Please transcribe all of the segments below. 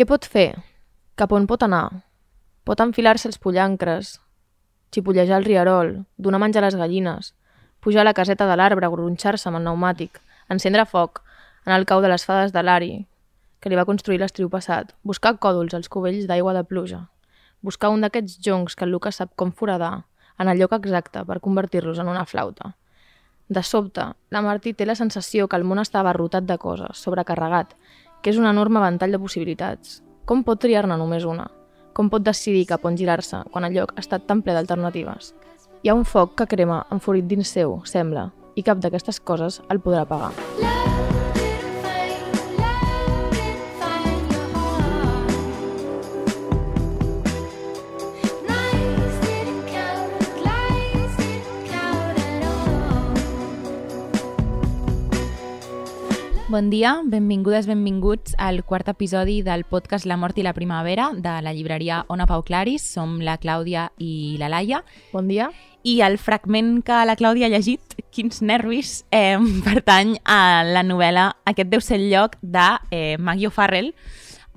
Què pot fer? Cap on pot anar? Pot enfilar-se els pollancres, xipollejar el rierol, donar menjar a les gallines, pujar a la caseta de l'arbre, gronxar-se amb el pneumàtic, encendre foc, anar al cau de les fades de l'Ari, que li va construir l'estriu passat, buscar còdols als cubells d'aigua de pluja, buscar un d'aquests joncs que el Lucas sap com foradar, en el lloc exacte per convertir-los en una flauta. De sobte, la Martí té la sensació que el món està abarrotat de coses, sobrecarregat, que és un enorme ventall de possibilitats. Com pot triar-ne només una? Com pot decidir cap on girar-se quan el lloc ha estat tan ple d'alternatives? Hi ha un foc que crema enfurit dins seu, sembla, i cap d'aquestes coses el podrà apagar. Love Bon dia, benvingudes, benvinguts al quart episodi del podcast La mort i la primavera de la llibreria Ona Pau Claris. Som la Clàudia i la Laia. Bon dia. I el fragment que la Clàudia ha llegit, Quins nervis, eh, pertany a la novel·la Aquest deu ser el lloc de eh, Maggie O'Farrell.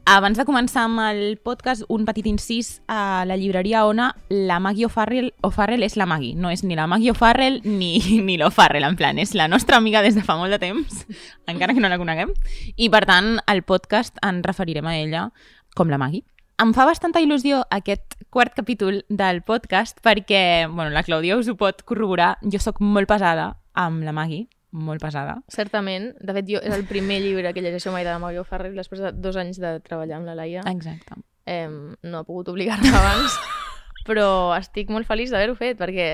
Abans de començar amb el podcast, un petit incís a la llibreria Ona, la Maggie O'Farrell, O'Farrell és la Maggie, no és ni la Maggie O'Farrell ni, ni l'O'Farrell, en plan, és la nostra amiga des de fa molt de temps, encara que no la coneguem, i per tant, al podcast ens referirem a ella com la Maggie. Em fa bastanta il·lusió aquest quart capítol del podcast perquè, bueno, la Clàudia us ho pot corroborar, jo sóc molt pesada amb la Maggie, molt pesada. Certament. De fet, jo és el primer llibre que llegeixo mai de la Mario Ferrer després de dos anys de treballar amb la Laia. Exacte. Eh, no he pogut obligar-me abans, però estic molt feliç d'haver-ho fet perquè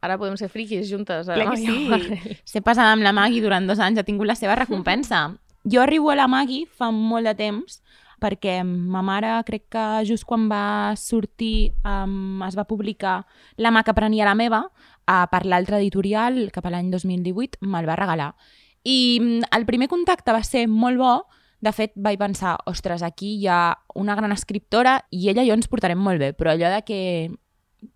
ara podem ser friquis juntes. la Clar que sí. Ferrer. Ser pesada amb la Maggie durant dos anys ha tingut la seva recompensa. Jo arribo a la Maggie fa molt de temps perquè ma mare, crec que just quan va sortir, um, es va publicar La mà que prenia la meva, uh, per l'altre editorial, cap a l'any 2018, me'l va regalar. I mm, el primer contacte va ser molt bo, de fet, vaig pensar, ostres, aquí hi ha una gran escriptora i ella i jo ens portarem molt bé, però allò de que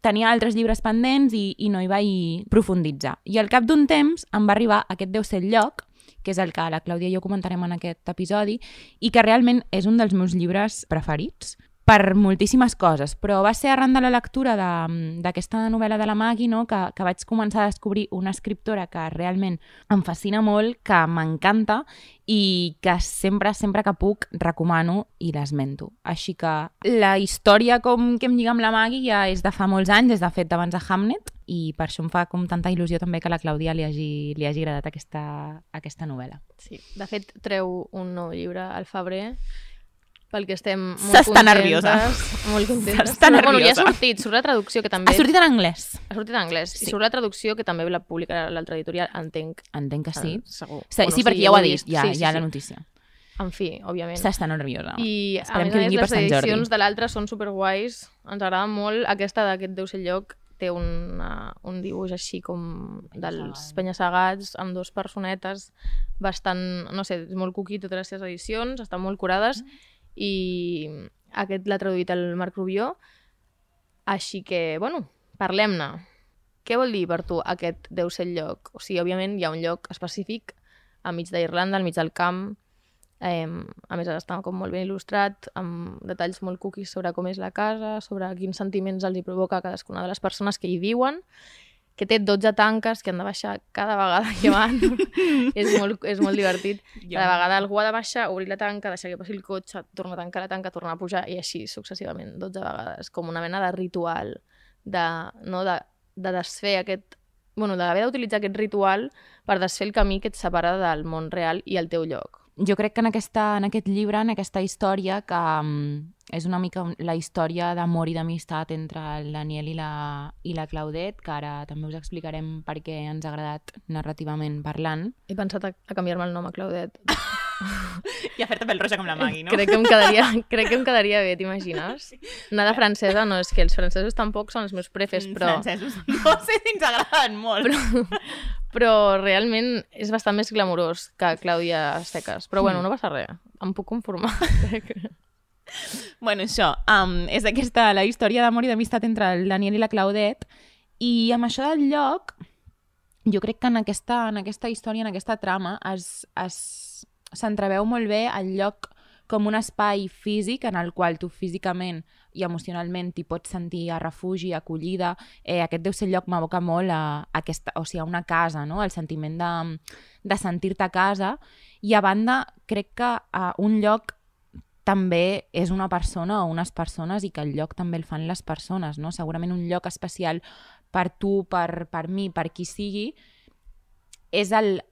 tenia altres llibres pendents i, i no hi vaig profunditzar. I al cap d'un temps em va arribar aquest deu ser lloc, que és el que la Clàudia i jo comentarem en aquest episodi, i que realment és un dels meus llibres preferits per moltíssimes coses, però va ser arran de la lectura de- d'aquesta novel·la de la Maggie no? que, que vaig començar a descobrir una escriptora que realment em fascina molt, que m'encanta i que sempre, sempre que puc recomano i l'esmento. Així que la història com que em lliga amb la Maggie ja és de fa molts anys, és de fet abans de Hamnet, i per això em fa com tanta il·lusió també que la Clàudia li hagi, li hagi agradat aquesta, aquesta novel·la. Sí. De fet, treu un nou llibre al febrer pel que estem molt S'està nerviosa. Molt contentes. S'està Però, Bueno, ja nerviosa. ha sortit, surt la traducció que també... Ha sortit en anglès. ha sortit en anglès. Sí. I surt la traducció que també la publicarà l'altre editorial, entenc. Entenc que sí. Eh, Segur. Sí, Bueno, sí, perquè ja ho ha dit, ja, Sí, sí, ja sí. la notícia. En fi, òbviament. S'està nerviosa. I a Esperem més que a més vingui per les edicions de l'altre són superguais. Ens agrada molt. Aquesta d'aquest deu ser lloc té una, un dibuix així com dels penya-segats amb dos personetes bastant, no sé, molt cuqui totes les seves edicions, estan molt curades i aquest l'ha traduït el Marc Rubió així que, bueno, parlem-ne. Què vol dir per tu aquest deu ser lloc? O sigui, òbviament hi ha un lloc específic enmig d'Irlanda, al mig del camp, Eh, a més, està com molt ben il·lustrat, amb detalls molt cookies sobre com és la casa, sobre quins sentiments els hi provoca a cadascuna de les persones que hi viuen, que té 12 tanques que han de baixar cada vegada que van. és, molt, és molt divertit. Cada vegada algú ha de baixar, obrir la tanca, deixar que passi el cotxe, tornar a tancar la tanca, tornar a pujar, i així successivament, 12 vegades. Com una mena de ritual, de, no, de, de desfer aquest bueno, d'haver d'utilitzar aquest ritual per desfer el camí que et separa del món real i el teu lloc. Jo crec que en, aquesta, en aquest llibre, en aquesta història, que um, és una mica la història d'amor i d'amistat entre el Daniel i la, i la Claudet, que ara també us explicarem per què ens ha agradat narrativament parlant. He pensat a, a canviar-me el nom a Claudet. I a fer-te pèl roja com la Maggie, Crec que em quedaria, crec que em quedaria bé, t'imagines? Anar de francesa, no, és que els francesos tampoc són els meus prefes, però, Francesos. No sé si ens agraden molt. Però... però realment és bastant més glamurós que Clàudia Seques. Però bueno, no passa res, em puc conformar. Bueno, això, um, és aquesta la història d'amor i d'amistat entre el Daniel i la Claudet i amb això del lloc jo crec que en aquesta, en aquesta història, en aquesta trama es, es, s'entreveu molt bé el lloc com un espai físic en el qual tu físicament i emocionalment t'hi pots sentir a refugi, acollida. Eh, aquest deu ser el lloc m'aboca molt a, a, aquesta, o sigui, a una casa, no? el sentiment de, de sentir-te a casa. I a banda, crec que a un lloc també és una persona o unes persones i que el lloc també el fan les persones, no? Segurament un lloc especial per tu, per, per mi, per qui sigui, és el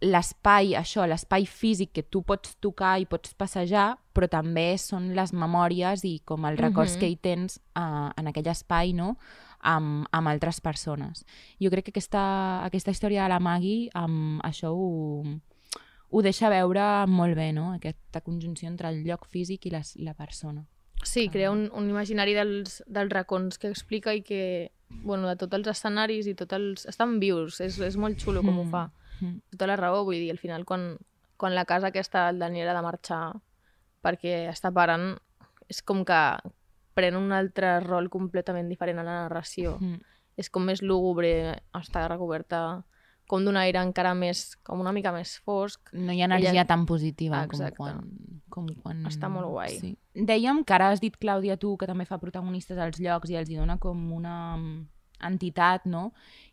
l'espai, això, l'espai físic que tu pots tocar i pots passejar, però també són les memòries i com els records Mhm. que hi tens uh, en aquell espai, no?, amb, amb altres persones. Jo crec que aquesta, aquesta història de la Maggie, amb això ho, ho deixa veure molt bé, no?, aquesta conjunció entre el lloc físic i les, la persona. Sí, crea un, un imaginari dels, dels racons que explica i que, bueno, de tots els escenaris i tots els... Estan vius, és, és molt xulo com ho Mm. fa. Mm. Tota la raó, vull dir, al final quan, quan la casa aquesta el Daniel ha de marxar perquè està parant, és com que pren un altre rol completament diferent a la narració. Mm. És com més lúgubre, està recoberta com d'un aire encara més, com una mica més fosc. No hi ha energia Ella- tan positiva com Exacte. quan, com quan... Està molt guai. Sí. Dèiem que ara has dit, Clàudia, tu, que també fa protagonistes als llocs i els hi dona com una mm, entitat, no?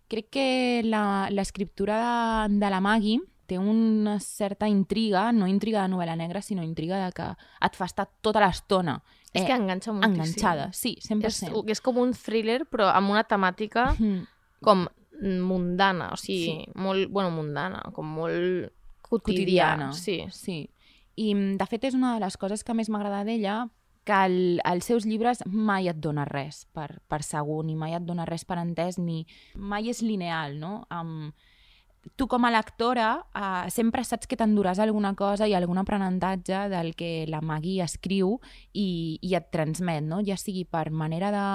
Crec que la- l'escriptura de, de la Maggie té una certa intriga, no intriga de novel·la negra, sinó intriga de que et fa estar tota l'estona És que enganxa moltíssim. enganxada. Sí, 100%. És, és com un thriller, però amb una temàtica Mm. com mundana, o sigui, Sí. molt, bueno, mundana, com molt quotidiana. quotidiana. Sí. sí. I, de fet, és una de les coses que més m'agrada d'ella, que el, els seus llibres mai et dona res per, per segur, ni mai et dona res per entès, ni mai és lineal, no? Um, tu com a lectora uh, sempre saps que t'enduràs alguna cosa i algun aprenentatge del que la Maggie escriu i, i et transmet, no? ja sigui per manera de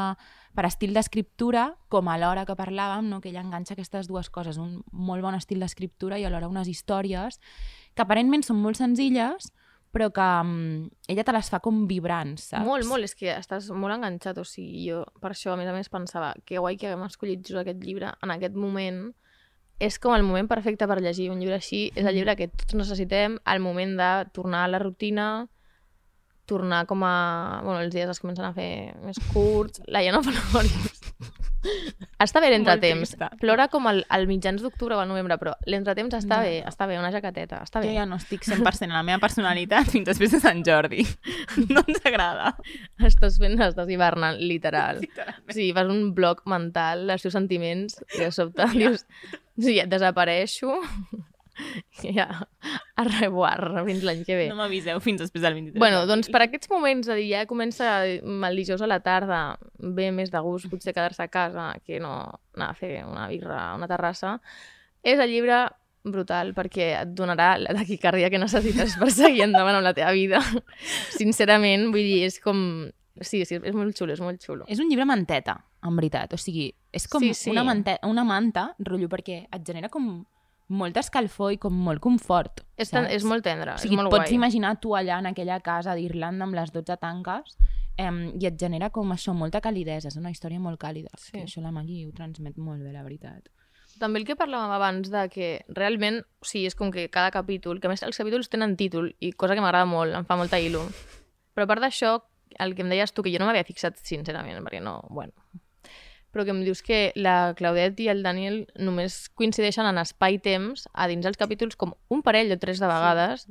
per estil d'escriptura, com a l'hora que parlàvem, no? que ella enganxa aquestes dues coses, un molt bon estil d'escriptura i alhora unes històries que aparentment són molt senzilles, però que um, ella te les fa com vibrants, saps? Molt, molt, és que estàs molt enganxat, o sigui, jo per això, a més a més, pensava que guai que haguem escollit just aquest llibre en aquest moment, és com el moment perfecte per llegir un llibre així, és el llibre que tots necessitem, al moment de tornar a la rutina, tornar com a... Bueno, els dies es comencen a fer més curts, la ja no plores. Està bé l'entretemps. Plora com al, al mitjans d'octubre o al novembre, però l'entretemps està Ja. bé, està bé, una jaqueteta, està Jo bé. ja no estic 100% en la meva personalitat fins després de Sant Jordi. No ens agrada. Estàs fent, estàs hivernant, literal. Sigui, fas un bloc mental dels teus sentiments i de sobte dius, sí, et desapareixo ja, a revoir fins l'any que ve. No m'aviseu fins després del 23. bueno, doncs per aquests moments, de dir, ja comença el dijous a la tarda, ve més de gust potser quedar-se a casa que no anar a fer una birra a una terrassa, és el llibre brutal perquè et donarà la taquicàrdia que necessites per seguir endavant amb la teva vida. Sincerament, vull dir, és com... Sí, sí, és molt xulo, és molt xulo. És un llibre manteta, en veritat. O sigui, és com Sí, sí. Una, mante una manta, rotllo, perquè et genera com molt escalfor i com molt confort. És, saps? és molt tendre, O sigui, és molt pots guai. imaginar tu allà en aquella casa d'Irlanda amb les 12 tanques em, i et genera com això, molta calidesa. És una història molt càlida. Sí. Sí. Això la Maggie ho transmet molt bé, la veritat. També el que parlàvem abans de que realment, o sigui, és com que cada capítol, que més els capítols tenen títol, i cosa que m'agrada molt, em fa molta il·lu. Però a part d'això, el que em deies tu, que jo no m'havia fixat sincerament, perquè no, bueno... Però que em dius que la Claudette i el Daniel només coincideixen en espai-temps a dins els capítols com un parell o tres de vegades,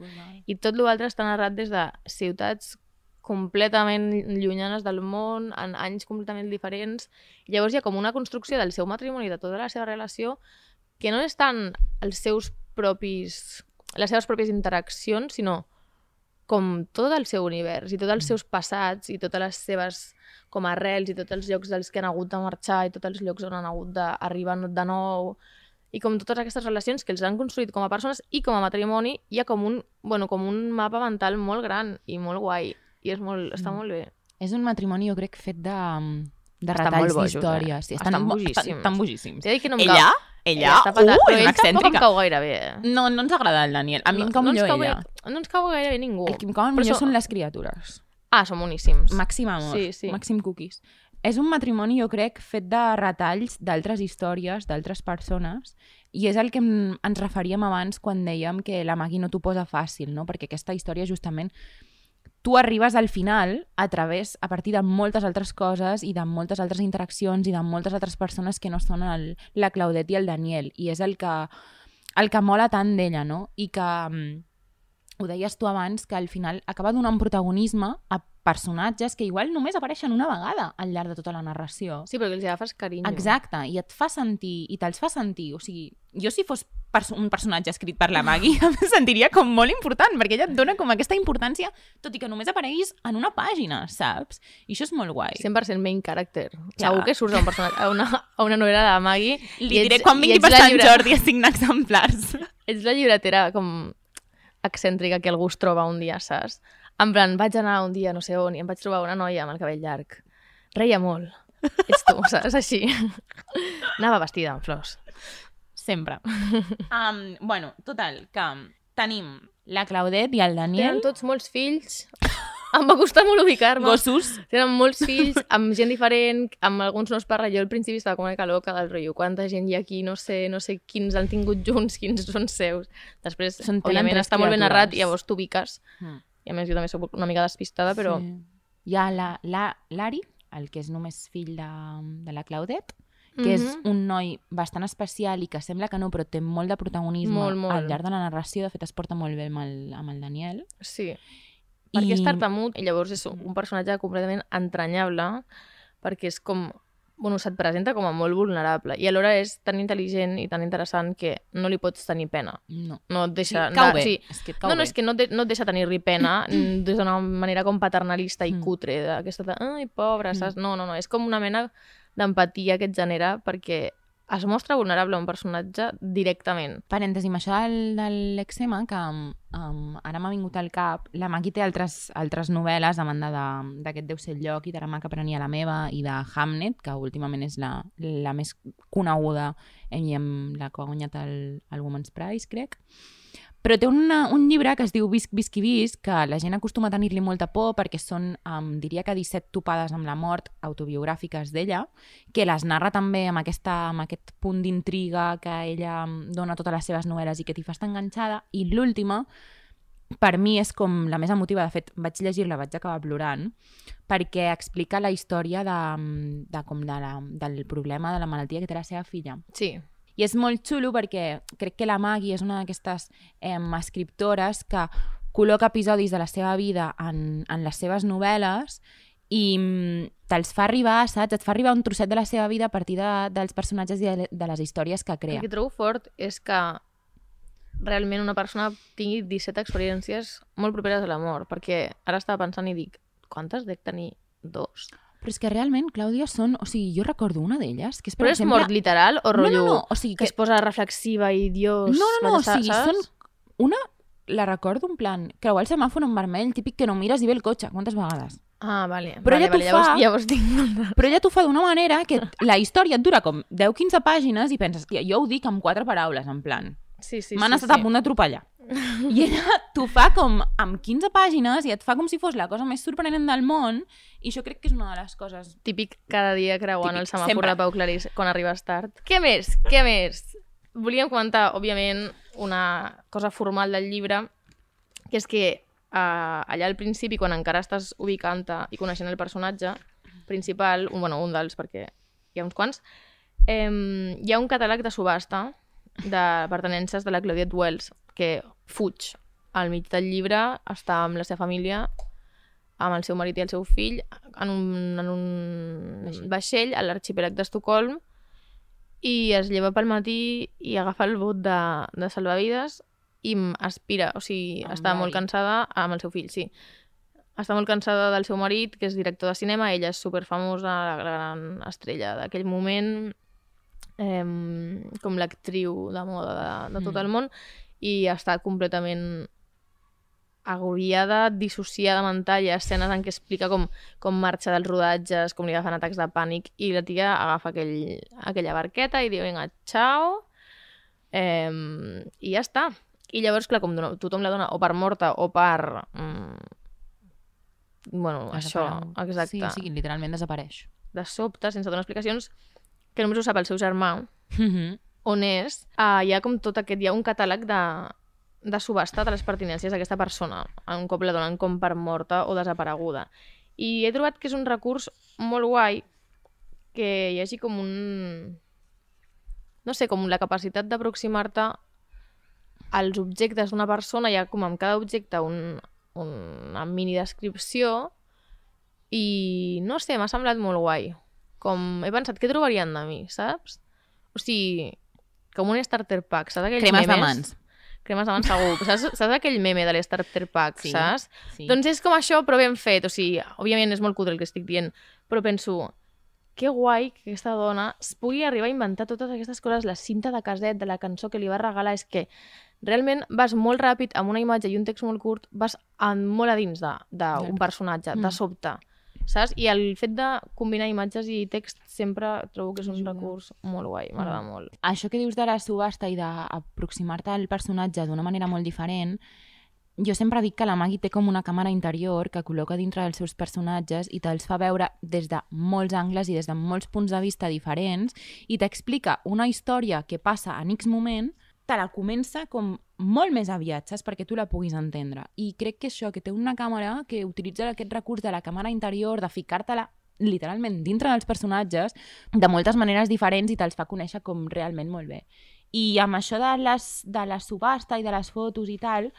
i tot l'altre està narrat des de ciutats completament llunyanes del món, en anys completament diferents. Llavors hi ha com una construcció del seu matrimoni, de tota la seva relació, que no és tant els seus propis, les seves pròpies interaccions, sinó com tot el seu univers i tots els seus passats i totes les seves com arrels i tots els llocs dels que han hagut de marxar i tots els llocs on han hagut d'arribar de nou i com totes aquestes relacions que els han construït com a persones i com a matrimoni hi ha com un, bueno, com un mapa mental molt gran i molt guai i és molt, està Mm. molt bé. És un matrimoni, jo crec, fet de, de Estan retalls d'històries. eh? Sí, Estan mo- bogíssims. Estan, estan bogíssims. De dir que no em Ella, cau. Ella, està patat, uh, és una tampoc em excèntrica. cau gaire bé. No, no ens agrada el Daniel. A mi em cau no, millor cau ella. Bé, no ens cau gaire bé ningú. El que em cauen Però millor so- són les criatures. Ah, són boníssims. Màxim amor. Sí, sí. Màxim cookies. És un matrimoni, jo crec, fet de retalls d'altres històries, d'altres persones, i és el que ens referíem abans quan dèiem que la Maggie no t'ho posa fàcil, no? Perquè aquesta història justament tu arribes al final a través, a partir de moltes altres coses i de moltes altres interaccions i de moltes altres persones que no són el, la Claudette i el Daniel. I és el que, el que mola tant d'ella, no? I que, mm, ho deies tu abans, que al final acaba donant protagonisme a personatges que igual només apareixen una vegada al llarg de tota la narració. Sí, perquè els agafes carinyo. Exacte, i et fa sentir, i te'ls fa sentir. O sigui, jo si fos perso un personatge escrit per la Maggie em sentiria com molt important, perquè ella et dona com aquesta importància, tot i que només apareguis en una pàgina, saps? I això és molt guai. 100% main character. Ja. Segur que surts a, un personatge, a, una, a una novel·la de Maggie Li diré quan vingui per la Sant llibre- Jordi a signar exemplars. Ets la llibretera com excèntrica que algú es troba un dia, saps? En plan, vaig anar un dia no sé on i em vaig trobar una noia amb el cabell llarg. Reia molt. Ets tu, saps? Així. Anava vestida amb flors. Sempre. Um, bueno, total, que tenim la Claudette i el Daniel, Tenen tots molts fills. Em va costar molt ubicar-me. gossos, Tenen molts fills, amb gent diferent, amb alguns no es parla. Jo al principi estava com una caloca del rotllo. Quanta gent hi ha aquí, no sé, no sé quins han tingut junts, quins són seus. Després, Són- òbviament, està molt ben narrat i llavors t'ubiques. Mm. I a més, jo també soc una mica despistada, però... Sí. Hi ha la, la, l'Ari, el que és només fill de, de la Claudette, que és Mhm. un noi bastant especial i que sembla que no, però té molt de protagonisme Molt, molt. al llarg de la narració. De fet, es porta molt bé amb el, amb el Daniel. Sí. Perquè és I- tartamut i llavors és un personatge completament entranyable perquè és com... Bueno, se't presenta com a molt vulnerable i alhora és tan intel·ligent i tan interessant que no li pots tenir pena. No. No et deixa... Sí, cau bé. Sí, És que cau no, no, és que no et, de- no et deixa tenir-li pena mm, des d'una manera com paternalista i Mm. cutre, d'aquesta de, ai, pobra, Mm. saps? No, no, no, és com una mena d'empatia que et genera perquè es mostra vulnerable a un personatge directament. Parèntesi, amb això del, de l'eczema, que um, ara m'ha vingut al cap, la Maki té altres, altres novel·les a banda de- d'aquest Deu ser el lloc i de la mà que prenia la meva i de Hamnet, que últimament és la, la més coneguda i amb la que ha guanyat el, el Women's Prize, crec. Però té una, un llibre que es diu Visc, visc i visc, que la gent acostuma a tenir-li molta por perquè són, um, diria que 17 topades amb la mort autobiogràfiques d'ella, que les narra també amb, aquesta, amb aquest punt d'intriga que ella dona totes les seves novel·les i que t'hi fa estar enganxada. I l'última, per mi és com la més emotiva, de fet vaig llegir-la, vaig acabar plorant, perquè explica la història de, de, com de la, del problema de la malaltia que té la seva filla. Sí, I és molt xulo perquè crec que la Maggie és una d'aquestes eh, escriptores que col·loca episodis de la seva vida en, en les seves novel·les i mm, te'ls fa arribar, saps? Et fa arribar un trosset de la seva vida a partir de, dels personatges i de, de les històries que crea. el que trobo fort és que realment una persona tingui 17 experiències molt properes a la mort, perquè ara estava pensant i dic, quantes dec tenir? Dos? Però és que realment, Clàudia, són... O sigui, jo recordo una d'elles, que és, per Però és exemple... mort literal o no, rotllo no, no, o sigui, que que... es posa reflexiva i Dios... No, no, no, o sigui, saps? són... Una la recordo en plan, creuar el semàfor en vermell, típic que no mires i ve el cotxe. Quantes vegades? Ah, vale. Però vale, ella vale, llavors, fa- llavors tinc... Però ella t'ho fa d'una manera que la història et dura com 10-15 pàgines i penses, jo ho dic amb quatre paraules, en plan, Sí, sí, m'han sí, estat sí. a punt d'atropellar. I ella t'ho fa com amb 15 pàgines i et fa com si fos la cosa més sorprenent del món i això crec que és una de les coses... Típic cada dia creuant Típic, el semàfor sempre. de Pau Clarís quan arribes tard. Què més? Què més? Volíem comentar, òbviament, una cosa formal del llibre, que és que uh, allà al principi, quan encara estàs ubicant-te i coneixent el personatge principal, un, bueno, un dels, perquè hi ha uns quants, eh, hi ha un catàleg de subhasta de pertenences de la Claudette Wells, que fuig al mig del llibre, està amb la seva família, amb el seu marit i el seu fill, en un, en un vaixell a l'arxipèlag d'Estocolm, i es lleva pel matí i agafa el bot de, de salvavides i aspira, o sigui, Amb està molt cansada amb el seu fill, sí. Està molt cansada del seu marit, que és director de cinema, ella és superfamosa, la gran estrella d'aquell moment, eh, com l'actriu de moda de, de tot Mm. el món, i està completament agobiada, dissociada mental, hi ha escenes en què explica com, com marxa dels rodatges, com li agafen atacs de pànic, i la tia agafa aquell, aquella barqueta i diu, vinga, ciao, eh, i ja està. I llavors, clar, com dona, tothom la dona o per morta o per... Mm, bueno, això, Desapareu. exacte. Sí, sigui, literalment desapareix. De sobte, sense donar explicacions, que només ho sap el seu germà, Mhm. on és, uh, hi ha com tot aquest, hi ha un catàleg de, de subestar les pertinències d'aquesta persona un cop la donen com per morta o desapareguda. I he trobat que és un recurs molt guai que hi hagi com un... No sé, com la capacitat d'aproximar-te als objectes d'una persona, hi ha com amb cada objecte un, una mini descripció i no sé, m'ha semblat molt guai. Com he pensat, què trobarien de mi, saps? O sigui, com un starter pack, saps aquells Cremes de memes? mans. Cremes de mans segur. saps, saps aquell meme de l'starter pack, Sí, saps? sí. Doncs és com això, però ben fet. O sigui, òbviament és molt cutre el que estic dient, però penso, que guai que aquesta dona es pugui arribar a inventar totes aquestes coses, la cinta de caset, de la cançó que li va regalar, és que realment vas molt ràpid amb una imatge i un text molt curt, vas en, molt a dins d'un personatge, Mm. de sobte. Saps? I el fet de combinar imatges i text sempre trobo que és un Ajuda. recurs molt guai, m'agrada Mm. molt. Això que dius de la subhasta i d'aproximar-te al personatge d'una manera molt diferent, jo sempre dic que la Maggie té com una càmera interior que col·loca dintre dels seus personatges i te'ls fa veure des de molts angles i des de molts punts de vista diferents i t'explica una història que passa en X moment, te la comença com molt més aviat, saps? Perquè tu la puguis entendre. I crec que això, que té una càmera que utilitza aquest recurs de la càmera interior, de ficar-te-la literalment dintre dels personatges de moltes maneres diferents i te'ls fa conèixer com realment molt bé. I amb això de, les, de la subhasta i de les fotos i tal,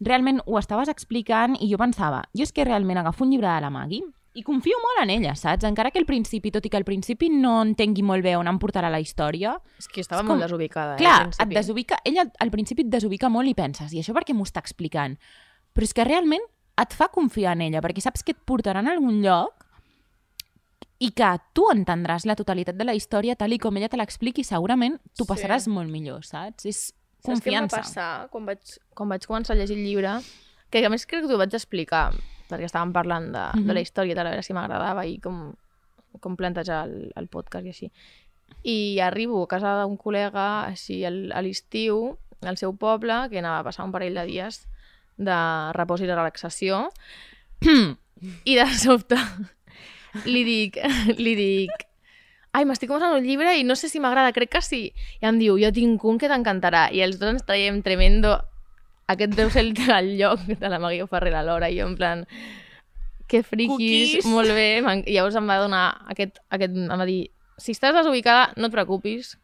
realment ho estaves explicant i jo pensava, jo és que realment agafo un llibre de la Maggie i confio molt en ella, saps? Encara que al principi, tot i que al principi no entengui molt bé on em portarà la història, És que estava És molt com- desubicada. Clar, eh, al et desubica, ella al principi et desubica molt i penses, i això per què m'ho està explicant? Però és que realment et fa confiar en ella, perquè saps que et portaran a algun lloc i que tu entendràs la totalitat de la història tal i com ella te l'expliqui, segurament tu Sí. passaràs molt millor, saps? És Saps què em va confiança. passar quan vaig, quan vaig començar a llegir el llibre? Que a més crec que t'ho vaig explicar, perquè estàvem parlant de, Mhm. de la història, de veure si m'agradava i com, com plantejar el, el podcast i així. I arribo a casa d'un col·lega així al- a l'estiu, al seu poble, que anava a passar un parell de dies de repòs i de relaxació, i de sobte li dic, li dic ai, m'estic començant un llibre i no sé si m'agrada, crec que sí. I em diu, jo tinc un que t'encantarà. I els dos ens traiem tremendo aquest deu ser el, el lloc de la Maguio Ferrer alhora. I jo en plan, que friquis, Cookies. molt bé. I llavors em va donar aquest, aquest, em va dir, si estàs desubicada, no et preocupis,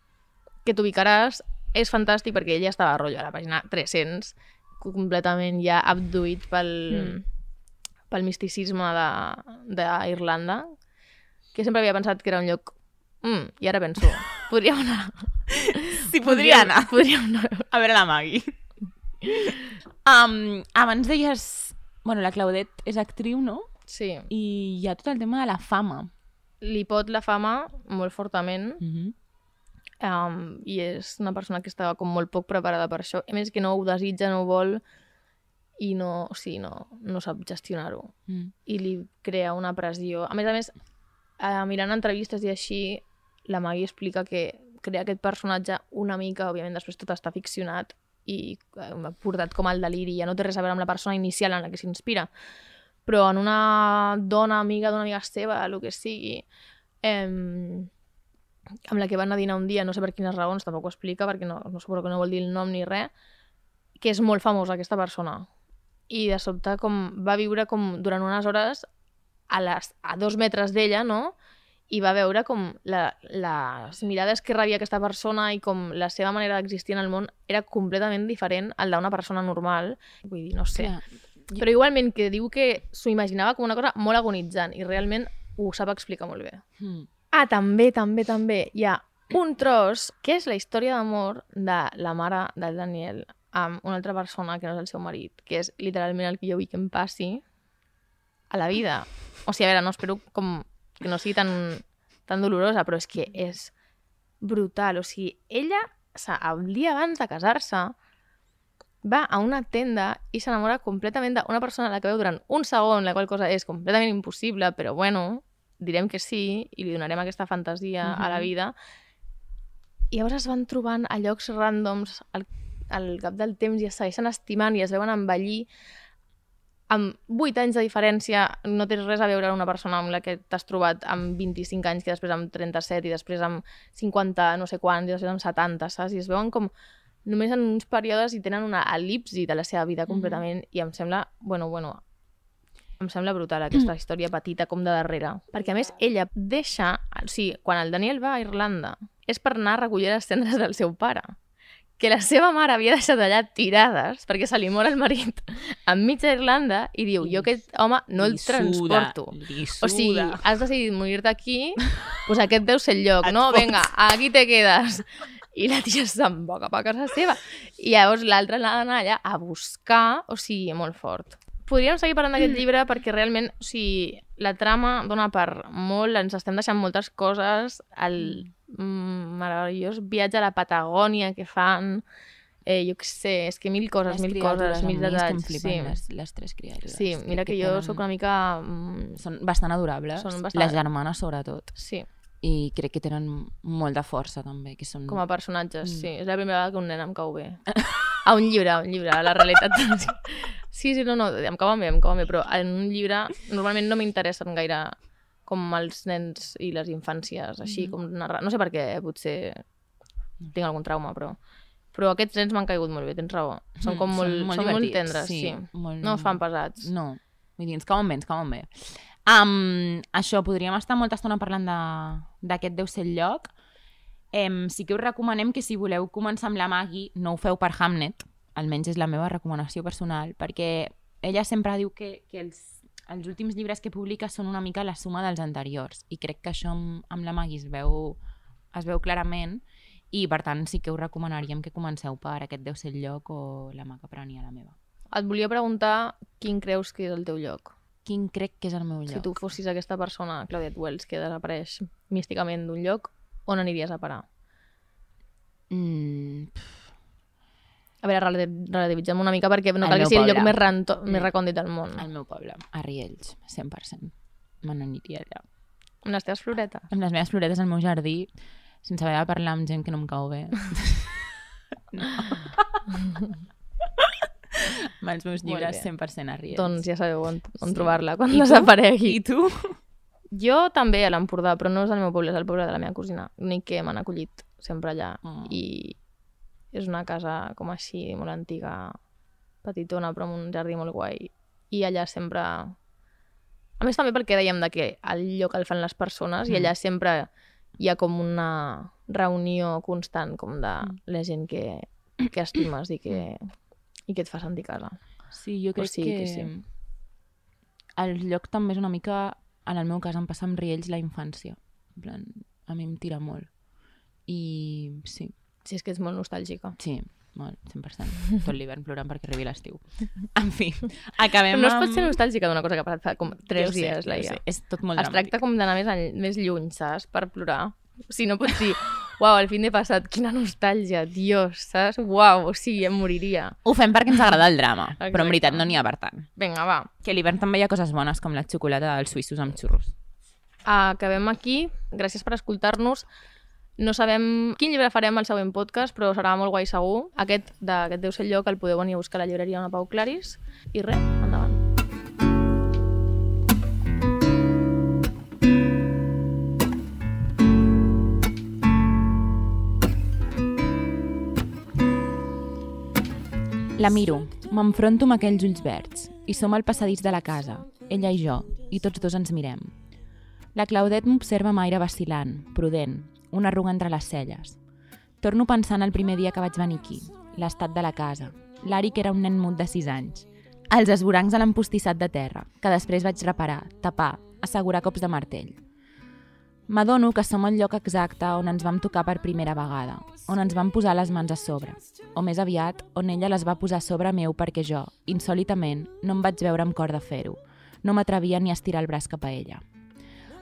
que t'ubicaràs, és fantàstic perquè ella estava a rotllo a la pàgina 300, completament ja abduït pel, Mm. pel misticisme de- d'Irlanda, que sempre havia pensat que era un lloc... Mm, I ara penso, podríem anar... Sí, podria anar. Podríem anar. A veure la Maggie. Um, abans deies... Bueno, la Claudette és actriu, no? Sí, I hi ha tot el tema de la fama. li pot la fama molt fortament Mm -hmm. um, i és una persona que estava com molt poc preparada per això. A més que no ho desitja, no ho vol i no, o sigui, no, no sap gestionar-ho. mm. i li crea una pressió. A més a més, eh, mirant entrevistes i així, la Maggie explica que crea aquest personatge una mica, òbviament després tot està ficcionat i eh, portat com al deliri, ja no té res a veure amb la persona inicial en la que s'inspira. Però en una dona amiga d'una amiga seva, el que sigui, eh, amb la que van a dinar un dia, no sé per quines raons, tampoc ho explica, perquè no, no suposo que no vol dir el nom ni res, que és molt famosa aquesta persona. I de sobte com va viure com durant unes hores a, les, a dos metres d'ella, no? I va veure com la, les mirades que rebia aquesta persona i com la seva manera d'existir en el món era completament diferent al d'una persona normal. Vull dir, no sé. Clar. Però igualment que diu que s'ho imaginava com una cosa molt agonitzant i realment ho sap explicar molt bé. Mm. Ah, també, també, també. Hi ha un tros que és la història d'amor de la mare del Daniel amb una altra persona que no és el seu marit, que és literalment el que jo vull que em passi a la vida. O sigui, a veure, no espero com que no sigui tan, tan dolorosa, però és que és brutal. O sigui, ella, o sigui, el dia abans de casar-se, va a una tenda i s'enamora completament d'una persona a la que veu durant un segon, la qual cosa és completament impossible, però bueno, direm que sí i li donarem aquesta fantasia a la vida. I llavors es van trobant a llocs ràndoms al, al cap del temps i es segueixen estimant i es veuen envellir amb 8 anys de diferència no tens res a veure una persona amb la que t'has trobat amb 25 anys que després amb 37 i després amb 50 no sé quants i després amb 70, saps? I es veuen com només en uns períodes i tenen una elipsi de la seva Mhm. vida completament i em sembla, bueno, bueno, em sembla brutal aquesta història petita com de darrere. Perquè a més ella deixa, o sigui, quan el Daniel va a Irlanda és per anar a recollir les cendres del seu pare que la seva mare havia deixat allà tirades perquè se li mor el marit enmig d'Irlanda i diu, jo aquest home no el suda, transporto. O sigui, has decidit morir-te aquí, doncs aquest deu ser el lloc, Et no? Vinga, aquí te quedes. I la tia se'n va cap a casa seva. I llavors l'altra l'ha d'anar allà a buscar, o sigui, molt fort. Podríem seguir parlant d'aquest llibre perquè realment, o sigui, la trama dona per molt, ens estem deixant moltes coses, el mm, meravellós viatge a la Patagònia que fan, eh, jo què sé, és que mil coses, Les mil coses, mil que detalls. Sí. les, les tres criatures. sí, mira Crec que jo tenen- sóc una mica... mm, Són bastant adorables. Són bastant- Les germanes, sobretot. Sí, I crec que tenen molta força, també. Que són... com a personatges, Mm. sí. És la primera vegada que un nen em cau bé. A un llibre, a un llibre, a la realitat. Sí, sí, no, no, em cauen bé, em cauen bé, però en un llibre normalment no m'interessen gaire com els nens i les infàncies, així Mhm. com narrar... No sé per què, potser tinc algun trauma, però... Però aquests nens m'han caigut molt bé, tens raó. Són Mm, com molt, són molt, divertits, tendres, sí. Molt... No es fan pesats. No, vull dir, ens cauen bé, ens cauen bé. Um, això, podríem estar molta estona parlant de- d'aquest deu ser el lloc. Em, sí que us recomanem que si voleu començar amb la Maggie, no ho feu per Hamnet, almenys és la meva recomanació personal, perquè ella sempre diu que, que els, els últims llibres que publica són una mica la suma dels anteriors, i crec que això amb, amb la Maggie es veu, es veu clarament, i per tant sí que us recomanaríem que comenceu per aquest deu ser el lloc o la Maca Prania, la meva. Et volia preguntar quin creus que és el teu lloc. Quin crec que és el meu lloc? Si tu fossis aquesta persona, Claudette Wells, que desapareix místicament d'un lloc, on aniries a parar? Mm, A veure, relati- relativitzem una mica perquè no El cal que sigui el lloc més, rento, més Mm. recòndit del món. el meu poble, a Riells, 100%. Me n'aniria allà. Amb les teves floretes. Amb les meves floretes al meu jardí, sense haver de parlar amb gent que no em cau bé. no. amb els meus llibres bé. 100% a. Doncs ja sabeu on, on Sí. trobar-la quan I tu? desaparegui. I tu? Jo també a l'Empordà, però no és el meu poble, és el poble de la meva cosina. L'únic que m'han acollit sempre allà. Mm. I és una casa com així, molt antiga, petitona, però amb un jardí molt guai. I allà sempre... A més, també perquè dèiem de que el lloc el fan les persones Mm. i allà sempre hi ha com una reunió constant com de Mm. la gent que, que estimes i que, i que et fa sentir casa. Sí, jo crec sigui que, que sí. el lloc també és una mica, en el meu cas, em passa amb Riells la infància. En plan, a mi em tira molt. I sí, Si és que ets molt nostàlgica. sí, molt, 100%. Tot l'hivern plorant perquè arribi l'estiu. En fi, acabem Però no es amb... pot ser nostàlgica d'una cosa que ha passat fa com Jo tres ho sé, dies, jo ho Laia. sé, És tot molt Es dramàtic. tracta com d'anar més, en- més lluny, saps? Per plorar. O sigui, no pots dir, uau, el fin de passat, quina nostàlgia, dios, saps? Uau, o sigui, em moriria. Ho fem perquè ens agrada el drama, Exacte. però en veritat no n'hi ha per tant. Vinga, va. Que a l'hivern també hi ha coses bones, com la xocolata dels suïssos amb xurros. Acabem aquí. Gràcies per escoltar-nos. No sabem quin llibre farem al següent podcast, però serà molt guai segur. Aquest d'aquest deu ser el lloc el podeu venir a buscar a la llibreria Ana Pau Claris. I res, La miro, m'enfronto amb aquells ulls verds, i som al passadís de la casa, ella i jo, i tots dos ens mirem. La Claudette m'observa amb aire vacil·lant, prudent, una arruga entre les celles. Torno pensant el primer dia que vaig venir aquí, l'estat de la casa, l'Ari que era un nen mut de 6 anys, els esvorancs a l'empostissat de terra, que després vaig reparar, tapar, assegurar cops de martell. M'adono que som al lloc exacte on ens vam tocar per primera vegada, on ens vam posar les mans a sobre, o més aviat, on ella les va posar a sobre meu perquè jo, insòlitament, no em vaig veure amb cor de fer-ho. No m'atrevia ni a estirar el braç cap a ella.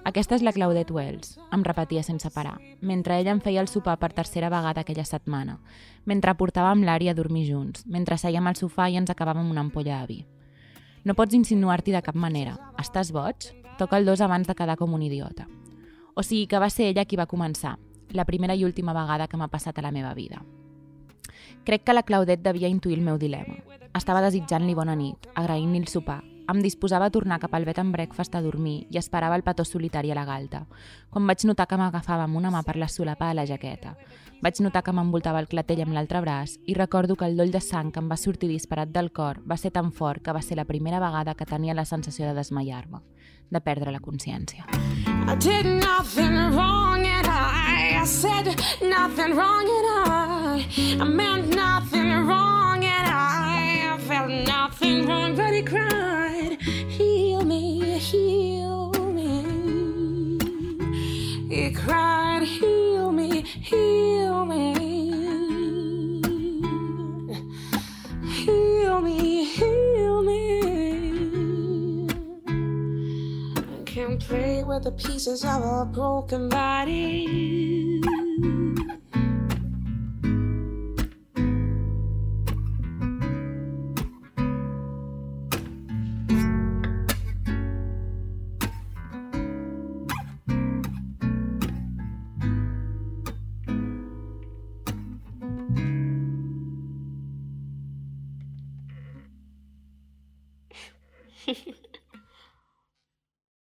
Aquesta és la Claudette Wells, em repetia sense parar, mentre ella em feia el sopar per tercera vegada aquella setmana, mentre portàvem l'Ari a dormir junts, mentre sèiem al sofà i ens acabàvem una ampolla de vi. No pots insinuar-t'hi de cap manera. Estàs boig? Toca el dos abans de quedar com un idiota. O sigui que va ser ella qui va començar, la primera i última vegada que m'ha passat a la meva vida. Crec que la Claudette devia intuir el meu dilema. Estava desitjant-li bona nit, agraint-li el sopar, em disposava a tornar cap al bed and breakfast a dormir i esperava el petó solitari a la galta, quan vaig notar que m'agafava amb una mà per la solapa de la jaqueta. Vaig notar que m'envoltava el clatell amb l'altre braç i recordo que el doll de sang que em va sortir disparat del cor va ser tan fort que va ser la primera vegada que tenia la sensació de desmaiar-me, de perdre la consciència. I did nothing wrong and I, I said nothing wrong and I, I meant nothing wrong and I, I felt nothing wrong but he cried, the pieces of a broken body.